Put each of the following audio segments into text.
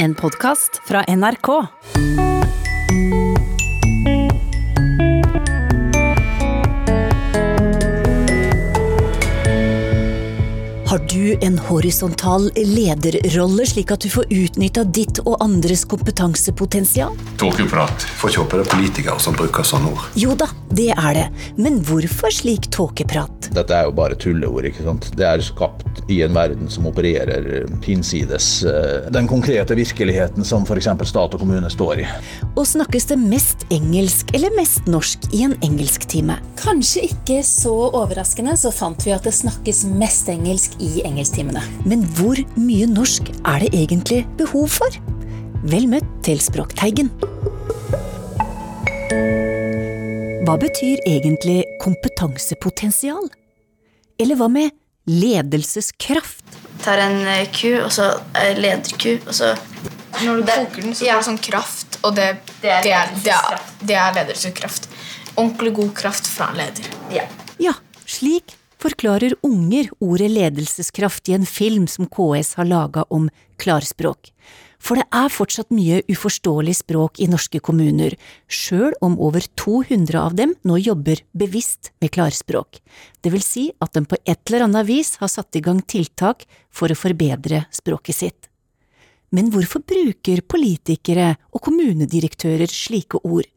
En podkast fra NRK. Har du en horisontal lederrolle, slik at du får utnytta ditt og andres kompetansepotensial? Tåkeprat. Får ikke håpe det er politikere som bruker sånne ord. Jo da, det er det, men hvorfor slik tåkeprat? Dette er jo bare tulleord. ikke sant? Det er skapt i en verden som opererer hinsides eh, den konkrete virkeligheten som f.eks. stat og kommune står i. Og snakkes det mest engelsk eller mest norsk i en engelsktime? Kanskje ikke så overraskende så fant vi at det snakkes mest engelsk i engelsktimene. Men hvor mye norsk er det egentlig behov for? Vel møtt til Språkteigen. Hva betyr egentlig kompetansepotensial? Eller hva med ledelseskraft? tar en eh, ku, og så eh, lederku, og så Når du Det- koker den, så ja. får du sånn kraft, og det, Det er det, er, det, er, ledelseskraft. er. Ordentlig god kraft fra en leder. Ja. Ja, slik forklarer unger ordet ledelseskraft i en film som KS har laga om klarspråk. For det er fortsatt mye uforståelig språk i norske kommuner, sjøl om over 200 av dem nå jobber bevisst med klarspråk. Det vil si at de på et eller annet vis har satt i gang tiltak for å forbedre språket sitt. Men hvorfor bruker politikere og kommunedirektører slike ord?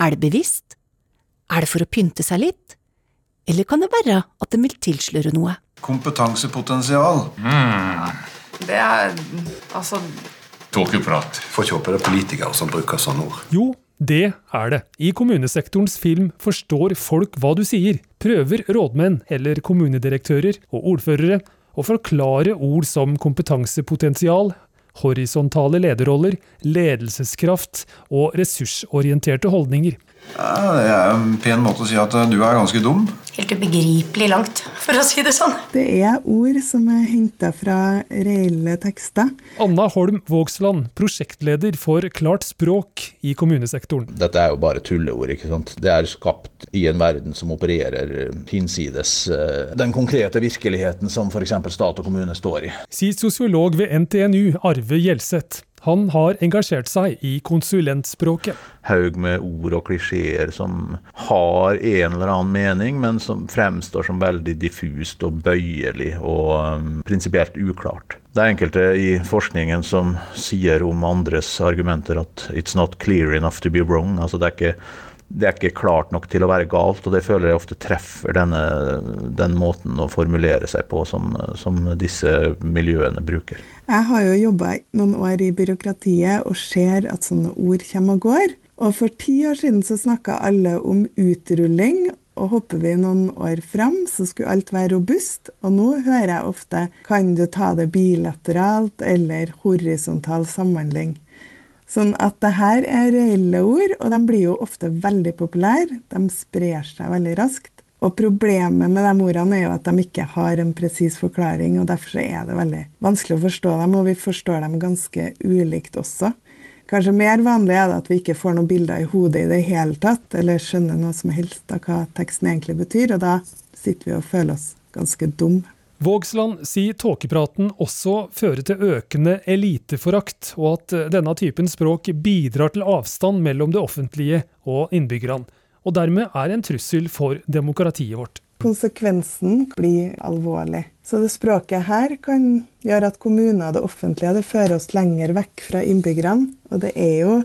Er det bevisst? Er det for å pynte seg litt? Eller kan det være at de vil tilsløre noe? Kompetansepotensial. Det er altså Tåkeprat. Får ikke håpe det er politikere som bruker sånne ord. Jo, det er det. I kommunesektorens film Forstår folk hva du sier, prøver rådmenn eller kommunedirektører og ordførere å forklare ord som kompetansepotensial, horisontale lederroller, ledelseskraft og ressursorienterte holdninger. Ja, det er en pen måte å si at du er ganske dum. Helt ubegripelig langt, for å si det sånn. Det er ord som er henta fra reelle tekster. Anna Holm Vågsland, prosjektleder for Klart språk i kommunesektoren. Dette er jo bare tulleord. ikke sant? Det er skapt i en verden som opererer hinsides eh, den konkrete virkeligheten som f.eks. stat og kommune står i. Sier sosiolog ved NTNU Arve Gjelseth. Han har engasjert seg i konsulentspråket. Haug med ord og klisjeer som har en eller annen mening, men som fremstår som veldig diffust og bøyelig og um, prinsipielt uklart. Det er enkelte i forskningen som sier om andres argumenter at 'it's not clear enough to be wrong'. altså det er ikke det er ikke klart nok til å være galt, og det føler jeg ofte treffer denne, den måten å formulere seg på som, som disse miljøene bruker. Jeg har jo jobba noen år i byråkratiet og ser at sånne ord kommer og går. Og for ti år siden så snakka alle om utrulling, og hopper vi noen år fram, så skulle alt være robust. Og nå hører jeg ofte 'kan du ta det bilateralt' eller 'horisontal samhandling'. Sånn at det her er reelle ord, og de blir jo ofte veldig populære. De sprer seg veldig raskt. Og problemet med de ordene er jo at de ikke har en presis forklaring, og derfor er det veldig vanskelig å forstå dem, og vi forstår dem ganske ulikt også. Kanskje mer vanlig er det at vi ikke får noen bilder i hodet i det hele tatt, eller skjønner noe som helst av hva teksten egentlig betyr, og da sitter vi og føler oss ganske dumme. Vågsland sier tåkepraten også fører til økende eliteforakt, og at denne typen språk bidrar til avstand mellom det offentlige og innbyggerne, og dermed er en trussel for demokratiet vårt. Konsekvensen blir alvorlig. Så det språket her kan gjøre at kommuner og det offentlige det fører oss lenger vekk fra innbyggerne. Og det er jo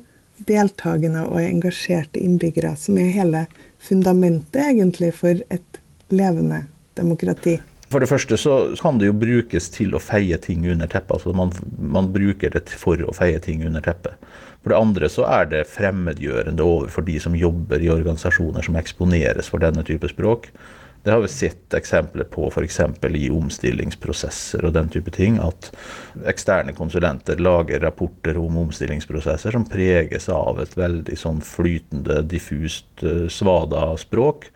deltakende og engasjerte innbyggere som er hele fundamentet egentlig for et levende demokrati. For det første så kan det jo brukes til å feie ting under teppet. altså man, man bruker det for å feie ting under teppet. For det andre så er det fremmedgjørende overfor de som jobber i organisasjoner som eksponeres for denne type språk. Det har vi sett eksempler på f.eks. i omstillingsprosesser og den type ting. At eksterne konsulenter lager rapporter om omstillingsprosesser som preges av et veldig sånn flytende, diffust eh, svada språk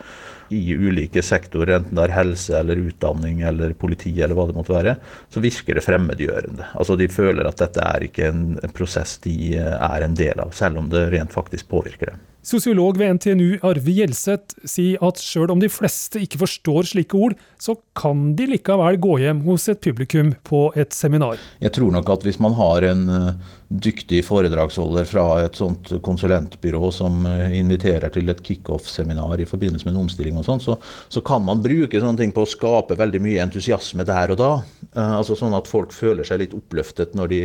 i ulike sektorer, enten det er helse eller utdanning eller politi eller hva det måtte være, så virker det fremmedgjørende. Altså De føler at dette er ikke en prosess de er en del av, selv om det rent faktisk påvirker dem. Sosiolog ved NTNU Arve Gjelseth sier at sjøl om de fleste ikke forstår slike ord, så kan de likevel gå hjem hos et publikum på et seminar. Jeg tror nok at hvis man har en eh, dyktig foredragsholder fra et sånt konsulentbyrå som eh, inviterer til et kickoff-seminar i forbindelse med en omstilling og sånn, så, så, kan man bruke sånne ting på å skape veldig mye entusiasme der og da. Eh, altså Sånn at folk føler seg litt oppløftet når de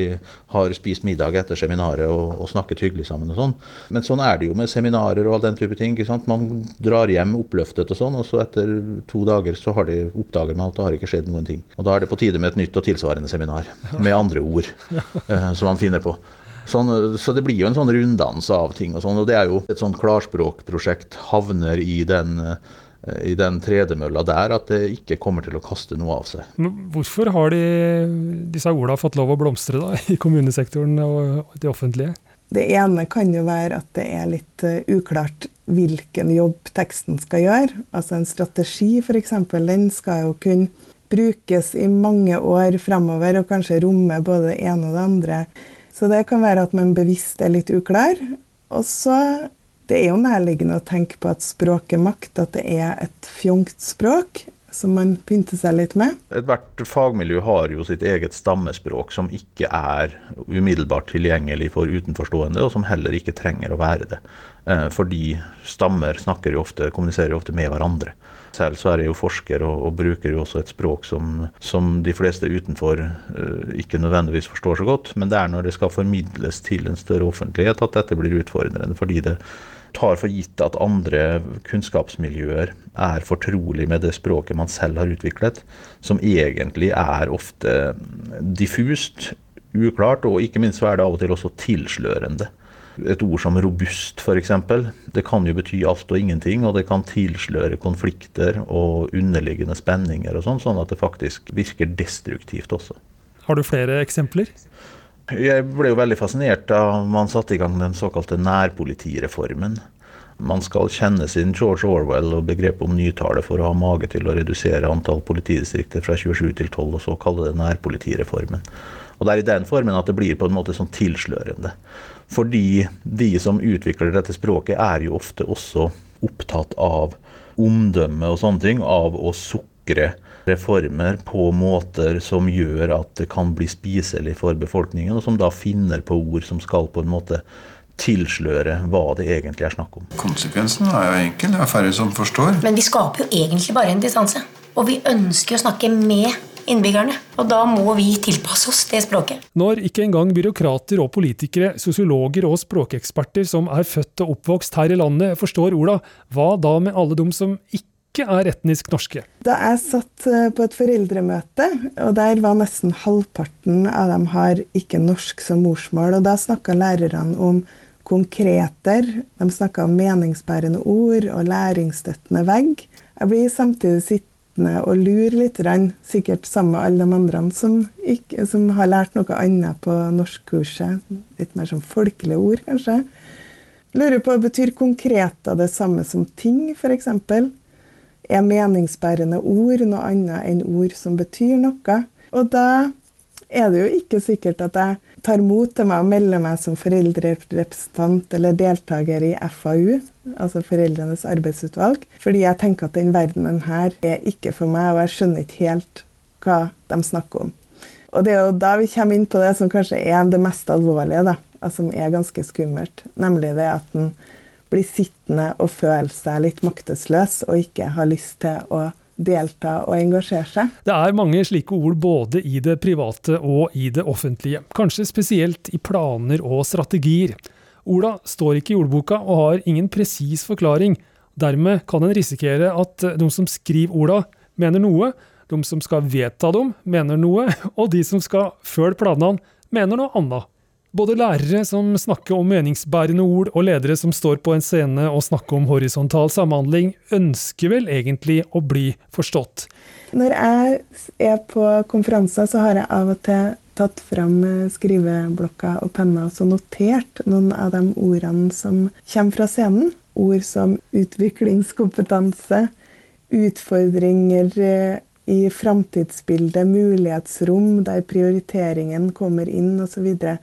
har spist middag etter seminaret og, og snakket hyggelig sammen og sånn. Men sånn er det jo med seminarer og all den type ting. ikke sant? Man drar hjem oppløftet og sånn, og så etter to dager så har de oppdager man at det har ikke skjedd noen ting. Og da er det på tide med et nytt og tilsvarende seminar, med andre ord, eh, som man finner på. Sånn, så det blir jo en sånn runddans av ting og sånn. Og det er jo et sånn klarspråkprosjekt havner i den eh, i den tredemølla der at det ikke kommer til å kaste noe av seg. Men hvorfor har de, disse ordene fått lov å blomstre da, i kommunesektoren og det offentlige? Det ene kan jo være at det er litt uh, uklart hvilken jobb teksten skal gjøre. Altså en strategi f.eks. Den skal jo kunne brukes i mange år fremover og kanskje romme både det ene og det andre. Så det kan være at man bevisst er litt uklar. Og så det er jo nærliggende å tenke på at språk er makt, at det er et fjongt språk som man pynter seg litt med. Ethvert fagmiljø har jo sitt eget stammespråk som ikke er umiddelbart tilgjengelig for utenforstående, og som heller ikke trenger å være det. Eh, fordi stammer snakker jo ofte, kommuniserer jo ofte med hverandre. Selv så er jeg jo forsker og, og bruker jo også et språk som, som de fleste utenfor uh, ikke nødvendigvis forstår så godt. Men det er når det skal formidles til en større offentlighet at dette blir utfordrende. fordi det tar for gitt at andre kunnskapsmiljøer er fortrolig med det språket man selv har utviklet, som egentlig er ofte diffust, uklart, og ikke minst så er det av og til også tilslørende. Et ord som robust, f.eks. Det kan jo bety alt og ingenting, og det kan tilsløre konflikter og underliggende spenninger og sånn, sånn at det faktisk virker destruktivt også. Har du flere eksempler? Jeg ble jo veldig fascinert da man satte i gang den såkalte nærpolitireformen. Man skal kjenne sin George Orwell og begrepet om nytale for å ha mage til å redusere antall politidistrikter fra 27 til 12, og så kalle det nærpolitireformen. Og Det er i den formen at det blir på en måte sånn tilslørende. Fordi de som utvikler dette språket, er jo ofte også opptatt av omdømme og sånne ting. Av å sukre reformer på måter som gjør at det kan bli spiselig for befolkningen, og som da finner på ord som skal på en måte tilsløre hva det egentlig er snakk om. Konsekvensen er jo enkel. Det er færre som forstår. Men vi skaper jo egentlig bare en distanse. Og vi ønsker å snakke med innbyggerne. Og da må vi tilpasse oss det språket. Når ikke engang byråkrater og politikere, sosiologer og språkeksperter som er født og oppvokst her i landet, forstår orda, hva da med alle de som ikke ikke er etnisk norske. Da jeg satt eh, på et foreldremøte, og der var nesten halvparten av dem har ikke norsk som morsmål, og da snakka lærerne om konkreter, de snakka om meningsbærende ord og læringsstøttende vegg. Jeg blir samtidig sittende og lure litt, sikkert sammen med alle de andre som, ikke, som har lært noe annet på norskkurset. Litt mer som folkelige ord, kanskje. Lurer på, Betyr konkreter det samme som ting, f.eks.? Er meningsbærende ord noe annet enn ord som betyr noe. Og da er det jo ikke sikkert at jeg tar mot til meg og melder meg som foreldrerepresentant eller deltaker i FAU, altså Foreldrenes arbeidsutvalg, fordi jeg tenker at den verdenen her er ikke for meg, og jeg skjønner ikke helt hva de snakker om. Og det er jo da vi kommer inn på det som kanskje er det mest alvorlige, da, som er ganske skummelt, nemlig det at en blir sittende og føle seg litt maktesløs og ikke ha lyst til å delta og engasjere seg. Det er mange slike ord både i det private og i det offentlige, kanskje spesielt i planer og strategier. Orda står ikke i ordboka og har ingen presis forklaring. Dermed kan en risikere at de som skriver orda, mener noe, de som skal vedta dem, mener noe, og de som skal følge planene, mener noe annet. Både lærere som snakker om meningsbærende ord, og ledere som står på en scene og snakker om horisontal samhandling, ønsker vel egentlig å bli forstått. Når jeg er på konferanser, så har jeg av og til tatt fram skriveblokka og penna og notert noen av de ordene som kommer fra scenen. Ord som utviklingskompetanse, utfordringer eh, i framtidsbildet, mulighetsrom der prioriteringen kommer inn osv. Og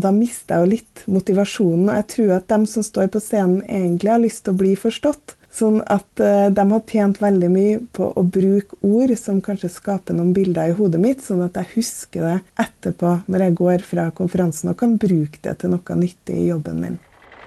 da mister jeg jo litt motivasjonen. Og jeg tror at dem som står på scenen, egentlig har lyst til å bli forstått. Sånn at uh, de har tjent veldig mye på å bruke ord som kanskje skaper noen bilder i hodet mitt, sånn at jeg husker det etterpå når jeg går fra konferansen og kan bruke det til noe nyttig i jobben min.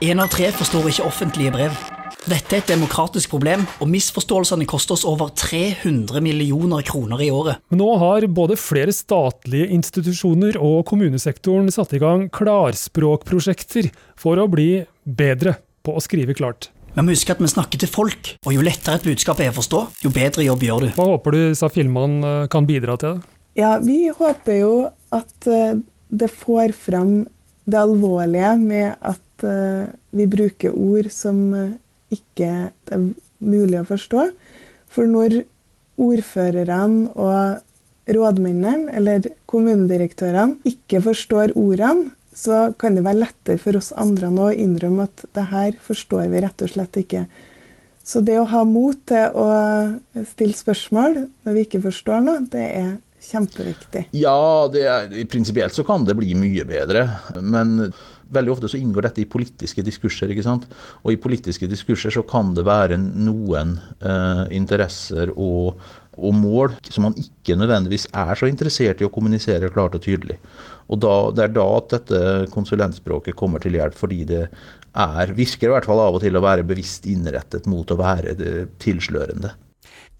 En av tre forstår ikke offentlige brev. Dette er et demokratisk problem, og misforståelsene koster oss over 300 millioner kroner i året. Nå har både flere statlige institusjoner og kommunesektoren satt i gang klarspråkprosjekter for å bli bedre på å skrive klart. Men husk at vi snakker til folk, og jo lettere et budskap er å forstå, jo bedre jobb gjør du. Hva håper du sa Filman eh, kan bidra til? Ja, Vi håper jo at eh, det får fram det alvorlige med at eh, vi bruker ord som ikke er mulig å forstå. For når ordførerne og rådmennene eller kommunedirektørene ikke forstår ordene, så kan det være lettere for oss andre nå å innrømme at det her forstår vi rett og slett ikke. Så det å ha mot til å stille spørsmål når vi ikke forstår noe, det er kjempeviktig. Ja, er, prinsipielt så kan det bli mye bedre. Men veldig ofte så inngår dette i politiske diskurser. ikke sant? Og i politiske diskurser så kan det være noen eh, interesser og, og, mål som man ikke nødvendigvis er så interessert i å kommunisere klart og tydelig. Og da, Det er da at dette konsulentspråket kommer til hjelp, fordi det er, virker i hvert fall av og til å være bevisst innrettet mot å være tilslørende.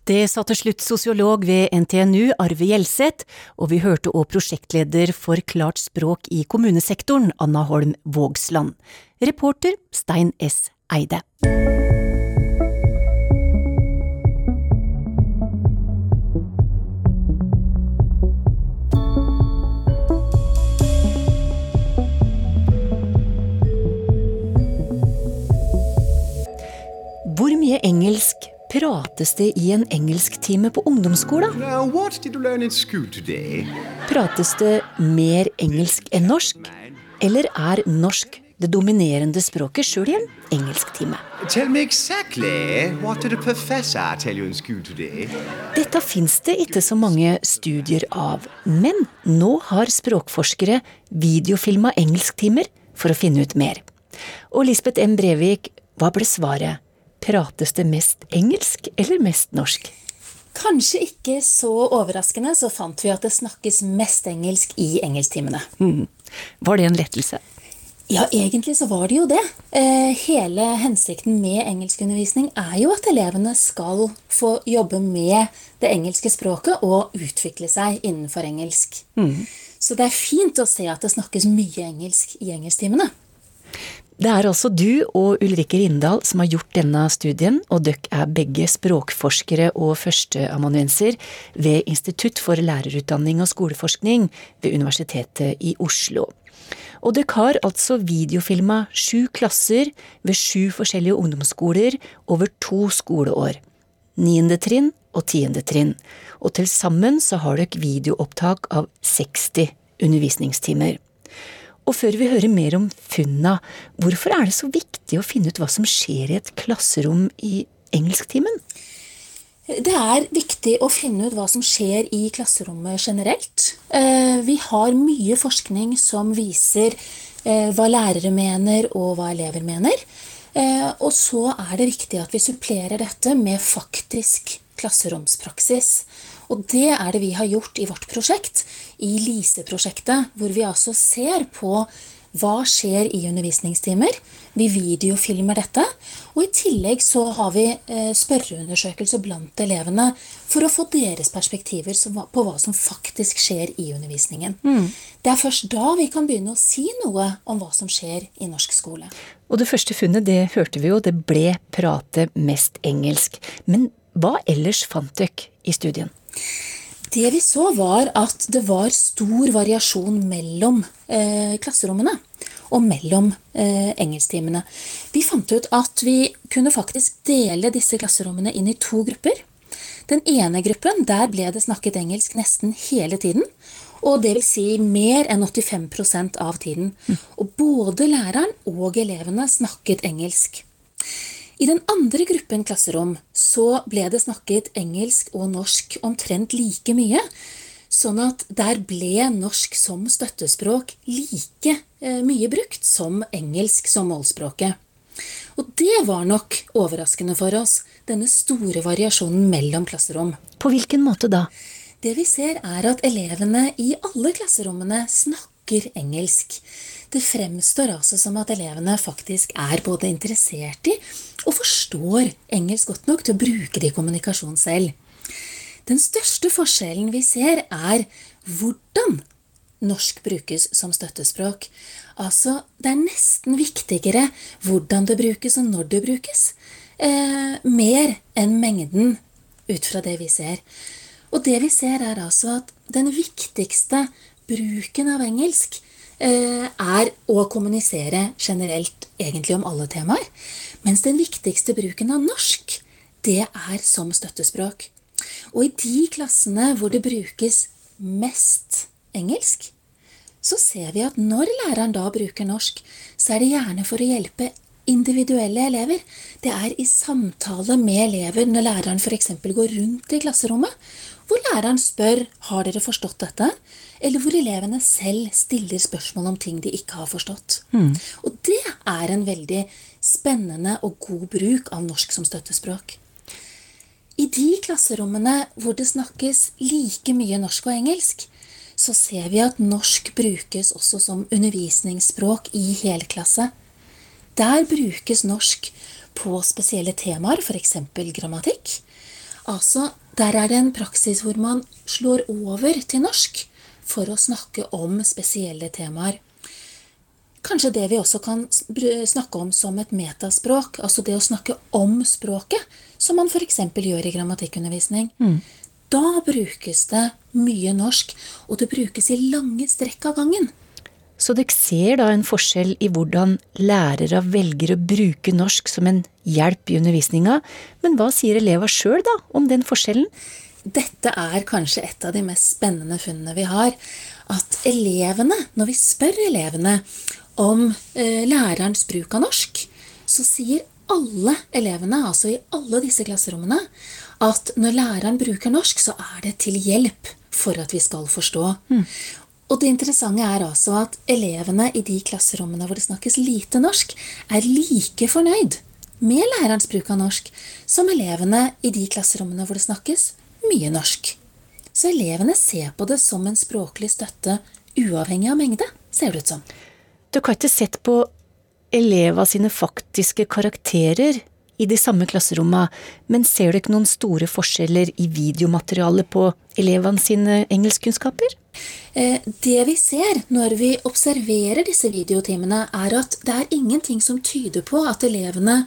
Det sa til slutt sosiolog ved NTNU Arve Gjelseth, og vi hørte òg prosjektleder for Klart språk i kommunesektoren, Anna Holm Vågsland. Reporter Stein S. Eide. Hvor mye engelsk prates det i en engelsktime på ungdomsskolen? Prates det mer engelsk enn norsk? Eller er norsk det dominerende språket sjøl i en engelsktime? Exactly. Dette fins det ikke så mange studier av, men nå har språkforskere videofilma engelsktimer for å finne ut mer. Og Lisbeth M. Brevik, hva ble svaret? Prates det mest engelsk eller mest norsk? Kanskje ikke så overraskende så fant vi at det snakkes mest engelsk i engelsktimene. Mm. Var det en lettelse? Ja, egentlig så var det jo det. Eh, hele hensikten med engelskundervisning er jo at elevene skal få jobbe med det engelske språket og utvikle seg innenfor engelsk. Mm. Så det er fint å se at det snakkes mye engelsk i engelsktimene. Det er altså du og Ulrikke Rindal som har gjort denne studien, og dere er begge språkforskere og førsteamanuenser ved Institutt for lærerutdanning og skoleforskning ved Universitetet i Oslo. Og dere har altså videofilma sju klasser ved sju forskjellige ungdomsskoler over to skoleår. Niende trinn og tiende trinn. Og til sammen så har dere videoopptak av 60 undervisningstimer. Og før vi hører mer om funna, hvorfor er det så viktig å finne ut hva som skjer i et klasserom i engelsktimen? Det er viktig å finne ut hva som skjer i klasserommet generelt. Eh, vi har mye forskning som viser eh, hva lærere mener og hva elever mener. Eh, og så er det viktig at vi supplerer dette med faktisk klasseromspraksis. Og det er det vi har gjort i vårt prosjekt, i LISE-prosjektet, hvor vi altså ser på hva skjer i undervisningstimer. Vi videofilmer dette. Og i tillegg så har vi eh, spørreundersøkelser blant elevene for å få deres perspektiver på hva som faktisk skjer i undervisningen. Mm. Det er først da vi kan begynne å si noe om hva som skjer i norsk skole. Og det første funnet, det hørte vi jo, det ble prate mest engelsk. Men hva ellers fant dere i studien? Det vi så, var at det var stor variasjon mellom eh, klasserommene og mellom eh, engelsktimene. Vi fant ut at vi kunne faktisk dele disse klasserommene inn i to grupper. Den ene gruppen der ble det snakket engelsk nesten hele tiden. Og det vil si mer enn 85% av tiden. Mm. Og både læreren og elevene snakket engelsk. I den andre gruppen klasserom så ble det snakket engelsk og norsk omtrent like mye. Sånn at der ble norsk som støttespråk like eh, mye brukt som engelsk som målspråket. Og det var nok overraskende for oss, denne store variasjonen mellom klasserom. På hvilken måte da? Det vi ser, er at elevene i alle klasserommene snakker engelsk. Det fremstår altså som at elevene faktisk er både interessert i og forstår engelsk godt nok til å bruke det i kommunikasjon selv. Den største forskjellen vi ser, er hvordan norsk brukes som støttespråk. Altså, det er nesten viktigere hvordan det brukes og når det brukes. Eh, mer enn mengden, ut fra det vi ser. Og det vi ser, er altså at den viktigste bruken av engelsk eh, er å kommunisere generelt, egentlig om alle temaer. Mens den viktigste bruken av norsk, det er som støttespråk. Og i de klassene hvor det brukes mest engelsk, så ser vi at når læreren da bruker norsk, så er det gjerne for å hjelpe individuelle elever. Det er i samtale med elever når læreren f.eks. går rundt i klasserommet, hvor læreren spør har dere forstått dette, eller hvor elevene selv stiller spørsmål om ting de ikke har forstått. Mm. Og det er en veldig spennende og god bruk av norsk som støttespråk. I de klasserommene hvor det snakkes like mye norsk og engelsk, så ser vi at norsk brukes også som undervisningsspråk i helklasse. Der brukes norsk på spesielle temaer, f.eks. grammatikk. Altså, der er det en praksis hvor man slår over til norsk for å snakke om spesielle temaer. Kanskje det vi også kan snakke om som et metaspråk, altså det å snakke om språket, som man f.eks. gjør i grammatikkundervisning. Mm. Da brukes det mye norsk, og det brukes i lange strekk av gangen. Så dere ser da en forskjell i hvordan lærere velger å bruke norsk som en hjelp i undervisninga, men hva sier elever sjøl da om den forskjellen? Dette er kanskje et av de mest spennende funnene vi har. At elevene, når vi spør elevene om eh, lærerens bruk av norsk, så sier alle elevene, altså i alle disse klasserommene, at når læreren bruker norsk, så er det til hjelp for at vi skal forstå. Mm. Og det interessante er altså at elevene i de klasserommene hvor det snakkes lite norsk, er like fornøyd med lærerens bruk av norsk som elevene i de klasserommene hvor det snakkes mye norsk. Så elevene ser på det som en språklig støtte uavhengig av mengde, ser det ut som. Dere har ikke sett på elever sine faktiske karakterer i de samme klasserommene, men ser dere noen store forskjeller i videomaterialet på elevene sine engelskkunnskaper? Eh, det vi ser når vi observerer disse videotimene, er at det er ingenting som tyder på at, elevene,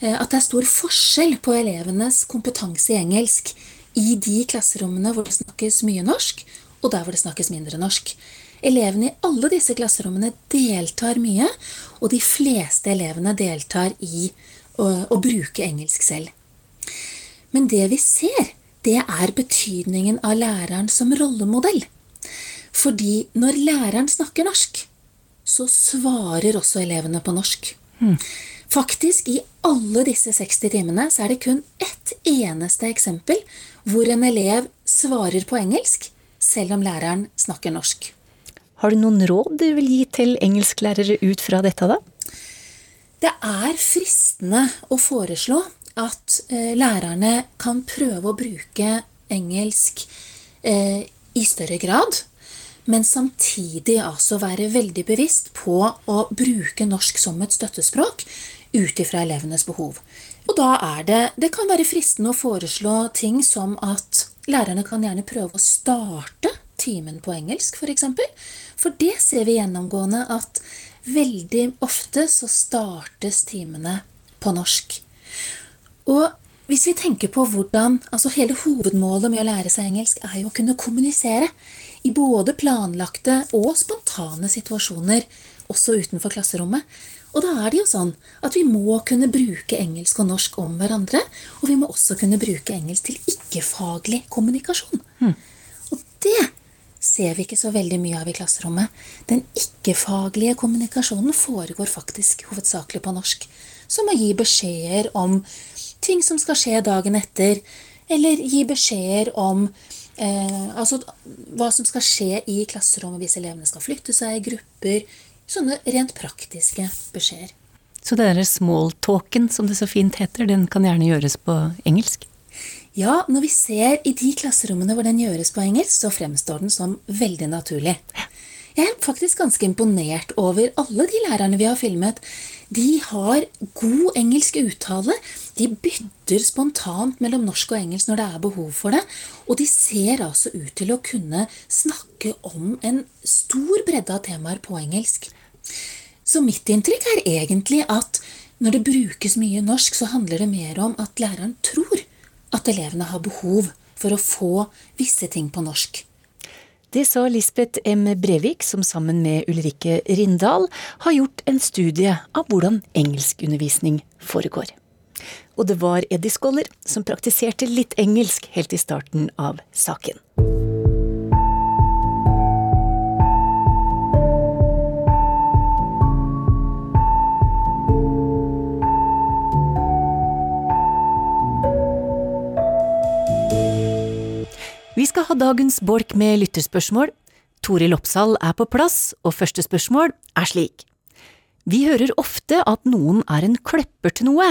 eh, at det er stor forskjell på elevenes kompetanse i engelsk i de klasserommene hvor det snakkes mye norsk, og der hvor det snakkes mindre norsk. Elevene i alle disse klasserommene deltar mye, og de fleste elevene deltar i å, å bruke engelsk selv. Men det vi ser, det er betydningen av læreren som rollemodell. Fordi når læreren snakker norsk, så svarer også elevene på norsk. Mm. Faktisk, i alle disse 60 timene så er det kun ett eneste eksempel hvor en elev svarer på engelsk, selv om læreren snakker norsk. Har du noen råd du vil gi til engelsklærere ut fra dette, da? Det er fristende å foreslå at eh, lærerne kan prøve å bruke engelsk eh, i større grad, men samtidig altså være veldig bevisst på å bruke norsk som et støttespråk ut ifra elevenes behov. Og da er det Det kan være fristende å foreslå ting som at lærerne kan gjerne prøve å starte timen på engelsk, f.eks. For, eksempel. for det ser vi gjennomgående at veldig ofte så startes timene på norsk. Og hvis vi tenker på hvordan altså Hele hovedmålet med å lære seg engelsk er jo å kunne kommunisere i både planlagte og spontane situasjoner, også utenfor klasserommet. Og da er det jo sånn at vi må kunne bruke engelsk og norsk om hverandre. Og vi må også kunne bruke engelsk til ikke-faglig kommunikasjon. Mm. Og det ser vi ikke så veldig mye av i klasserommet. Den ikke-faglige kommunikasjonen foregår faktisk hovedsakelig på norsk. Som å gi beskjeder om ting som skal skje dagen etter, eller gi beskjeder om Eh, altså hva som skal skje i klasserommet hvis elevene skal flytte seg i grupper. Sånne rent praktiske beskjeder. Så derre smalltalken, som det så fint heter, den kan gjerne gjøres på engelsk? Ja, når vi ser i de klasserommene hvor den gjøres på engelsk, så fremstår den som veldig naturlig. Jeg er faktisk ganske imponert over alle de lærerne vi har filmet. De har god engelsk uttale. De bytter spontant mellom norsk og engelsk når det er behov for det. Og de ser altså ut til å kunne snakke om en stor bredde av temaer på engelsk. Så mitt inntrykk er egentlig at når det brukes mye norsk, så handler det mer om at læreren tror at elevene har behov for å få visse ting på norsk. Det sa Lisbeth M. Brevik, som sammen med Ulrikke Rindal har gjort en studie av hvordan engelskundervisning foregår. Og det var Eddie Scholler som praktiserte litt engelsk helt i starten av saken. Ha dagens bolk med lytterspørsmål. Toril Oppsal er på plass, og første spørsmål er slik. Vi hører ofte at noen er en kløpper til noe,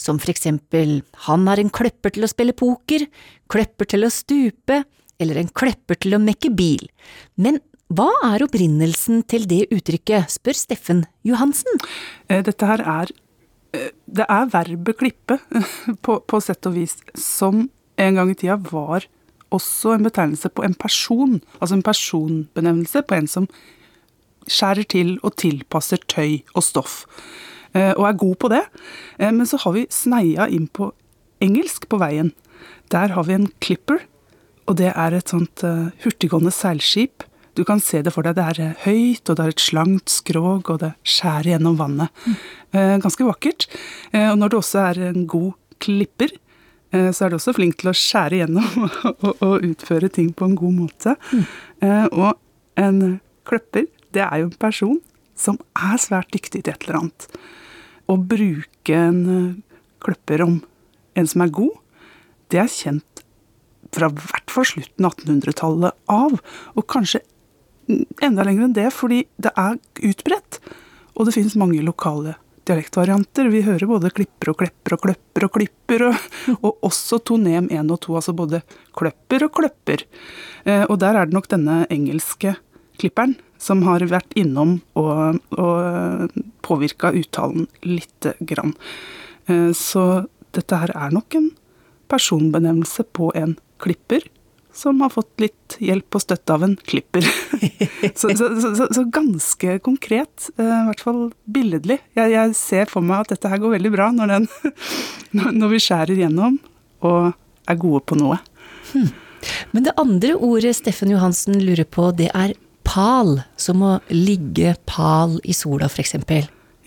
som for eksempel han er en kløpper til å spille poker, kløpper til å stupe, eller en kløpper til å mekke bil. Men hva er opprinnelsen til det uttrykket, spør Steffen Johansen. Dette her er Det er verbet klippe, på, på sett og vis, som en gang i tida var også en betegnelse på en person, altså en personbenevnelse på en som skjærer til og tilpasser tøy og stoff, og er god på det. Men så har vi sneia inn på engelsk på veien. Der har vi en clipper, og det er et sånt hurtiggående seilskip. Du kan se det for deg. Det er høyt, og det er et slangt skrog, og det skjærer gjennom vannet. Ganske vakkert. Og når det også er en god klipper, så er du også flink til å skjære gjennom og, og, utføre ting på en god måte. Mm. Og en kløpper, det er jo en person som er svært dyktig til et eller annet. Å bruke en kløpper om en som er god, det er kjent fra hvert fall slutten av 1800-tallet av, og kanskje enda lenger enn det, fordi det er utbredt. Og det finnes mange lokale dialektvarianter. Vi hører både klipper og klepper og kløpper og klipper, og, og også tonem 1 og 2, altså både kløpper og kløpper. Eh, og der er det nok denne engelske klipperen som har vært innom og, og påvirka uttalen lite grann. Eh, så dette her er nok en personbenevnelse på en klipper som har fått litt hjelp og støtte av en klipper. så, så, så, så, ganske konkret, i hvert fall billedlig. Jeg, jeg, ser for meg at dette her går veldig bra når, den, når vi skjærer gjennom og er gode på noe. Hmm. Men det andre ordet Steffen Johansen lurer på, det er pal. Som å ligge pal i sola, f.eks.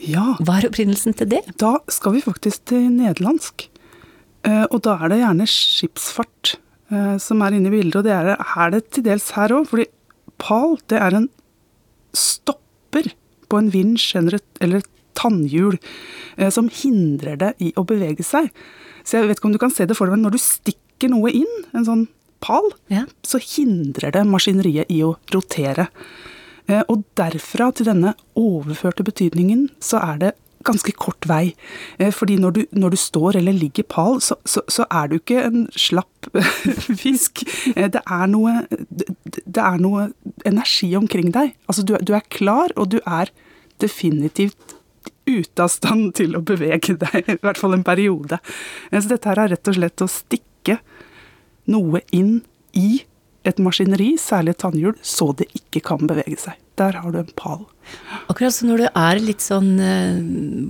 Ja. Hva er opprinnelsen til det? Da skal vi faktisk til nederlandsk. Og da er det gjerne skipsfart som er inne i bildet, og det er, er det til dels her òg. Fordi pal, det er en stopper på en vinsj eller et, eller et tannhjul som hindrer det i å bevege seg. Så jeg vet ikke om du kan se det for deg, men når du stikker noe inn, en sånn pal, ja. så hindrer det maskineriet i å rotere. Og derfra til denne overførte betydningen, så er det ganske kort vei. Fordi når du, når du står eller ligger pal, så, så, så, er du ikke en slapp fisk. Det er noe, det er noe energi omkring deg. Altså, du, du er klar, og du er definitivt ute av stand til å bevege deg, i hvert fall en periode. Så dette her er rett og slett å stikke noe inn i et maskineri, særlig et tannhjul, så det ikke kan bevege seg. Der har du en pal. Akkurat som når du er litt sånn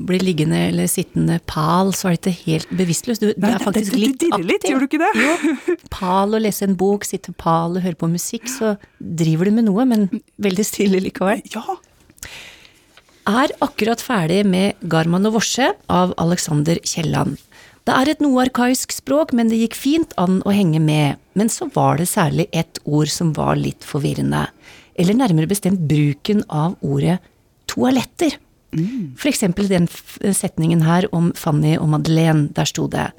blir liggende eller sittende pal, så er det ikke helt bevisstløst. Du, Nei, er faktisk det, det, litt du dirrer litt, gjør du ikke det? Jo. Pal og lese en bok, sitte pal og høre på musikk, så driver du med noe, men veldig stille likevel. Ja. Er akkurat ferdig med Garman og Vorse av Alexander Kielland. Det er et noe arkaisk språk, men det gikk fint an å henge med. Men så var det særlig ett ord som var litt forvirrende. Eller nærmere bestemt bruken av ordet toaletter. Mm. For eksempel den setningen her om Fanny og Madeleine. Der sto det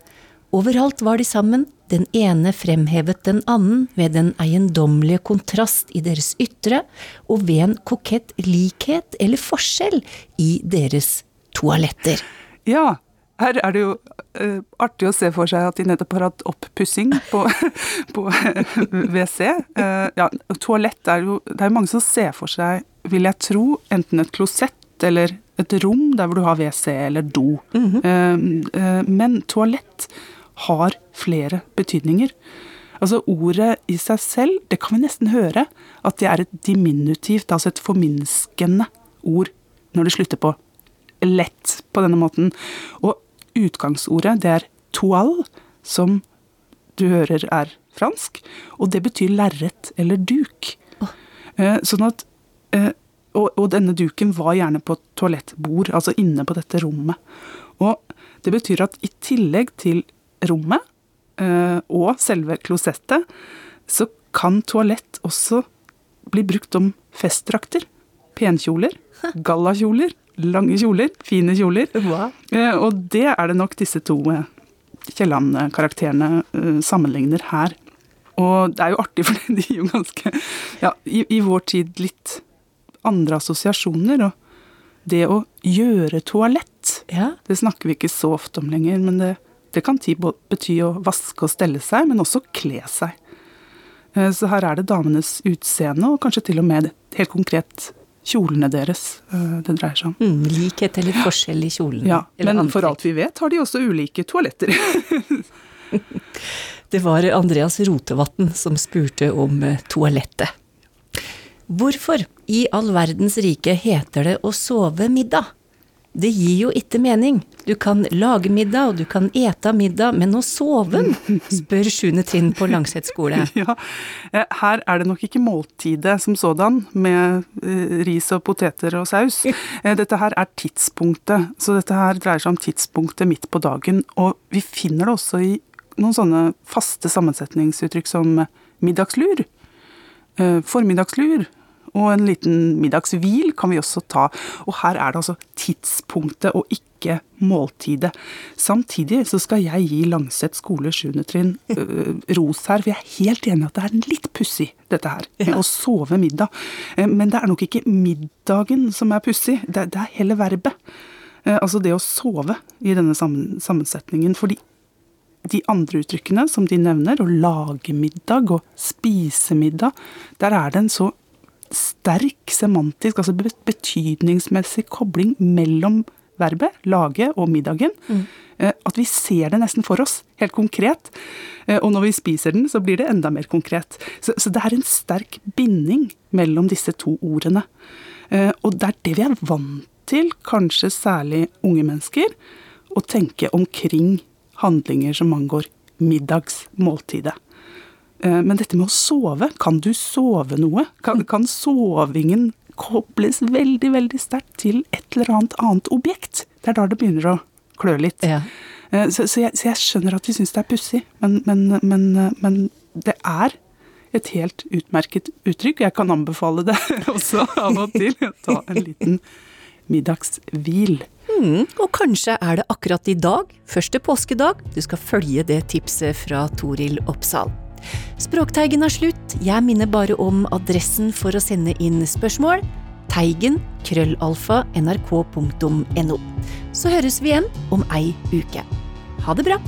Overalt var de sammen, den ene fremhevet den annen ved den eiendommelige kontrast i deres ytre, og ved en kokett likhet eller forskjell i deres toaletter. Ja, her er det jo uh, artig å se for seg at de nettopp har hatt oppussing på, på WC. Uh, ja, toalett er jo Det er jo mange som ser for seg, vil jeg tro, enten et klosett eller et rom der hvor du har WC eller do. Mm -hmm. men toalett har flere betydninger. Altså Ordet i seg selv, det kan vi nesten høre at det er et diminutivt, altså et forminskende ord, når det slutter på lett på denne måten. Og utgangsordet, det er toal, som du hører er fransk, og det betyr lerret eller duk. Oh. Sånn at og, og, denne duken var gjerne på toalettbord, altså inne på dette rommet. Og det betyr at i tillegg til rommet eh, og selve klosettet, så kan toalett også bli brukt om festdrakter. Penkjoler, gallakjoler, lange kjoler, fine kjoler. Eh, og det er det nok disse to eh, Kielland-karakterene eh, sammenligner her. Og det er jo artig, for de gir jo ganske Ja, i, i vår tid litt andre assosiasjoner. Og det å gjøre toalett, ja. det snakker vi ikke så ofte om lenger. Men det, det kan bety å vaske og stelle seg, men også kle seg. Så her er det damenes utseende, og kanskje til og med helt konkret kjolene deres eh, det dreier seg om. Mm, likhet eller forskjell i kjolene. Ja, men antrekk. for alt vi vet har de også ulike toaletter. det var Andreas Rotevatn som spurte om eh, toalettet. Hvorfor i all verdens rike heter det å sove middag? Det gir jo ikke mening. Du kan lage middag, og du kan ete middag, men å sove? spør sjuende trinn på Langset skole. Ja, eh, her er det nok ikke måltidet som sådan, med eh, ris og poteter og saus. Eh, dette her er tidspunktet, så dette her dreier seg om tidspunktet midt på dagen. Og vi finner det også i noen sånne faste sammensetningsuttrykk som middagslur, formiddagslur, og en liten middagshvil kan vi også ta. Og her er det altså tidspunktet og ikke måltidet. Samtidig så skal jeg gi Langset skole 7. trinn øh, ros her, for jeg er helt enig at det er litt pussig, dette her. Ja. Å sove middag. Uh, men det er nok ikke middagen som er pussig, det, det, er hele verbet. Uh, altså det å sove i denne sammen, sammensetningen. fordi de andre uttrykkene som de nevner, å lage middag og spise middag, der er det en så sterk semantisk, altså betydningsmessig kobling mellom verbet, lage, og middagen. Mm. Eh, at vi ser det nesten for oss, helt konkret. Eh, og når vi spiser den, så blir det enda mer konkret. Så, så det er en sterk binding mellom disse to ordene. Eh, og det er det vi er vant til, kanskje særlig unge mennesker, å tenke omkring handlinger som angår middagsmåltidet. Eh, men dette med å sove, kan du sove noe? Kan, kan sovingen kobles veldig, veldig sterkt til et eller annet annet objekt? Det er da det begynner å klø litt. Ja. Eh, så, så, jeg, så, jeg, skjønner at de syns det er pussig, men, men, men, men, det er et helt utmerket uttrykk. Jeg kan anbefale det også av og til. Ta en liten middagshvil. Mm, og kanskje er det akkurat i dag, første påskedag, du skal følge det tipset fra Toril Oppsal. Språkteigen er slutt. Jeg minner bare om adressen for å sende inn spørsmål. Teigen krøllalfa nrk.no. Så høres vi igjen om ei uke. Ha det bra!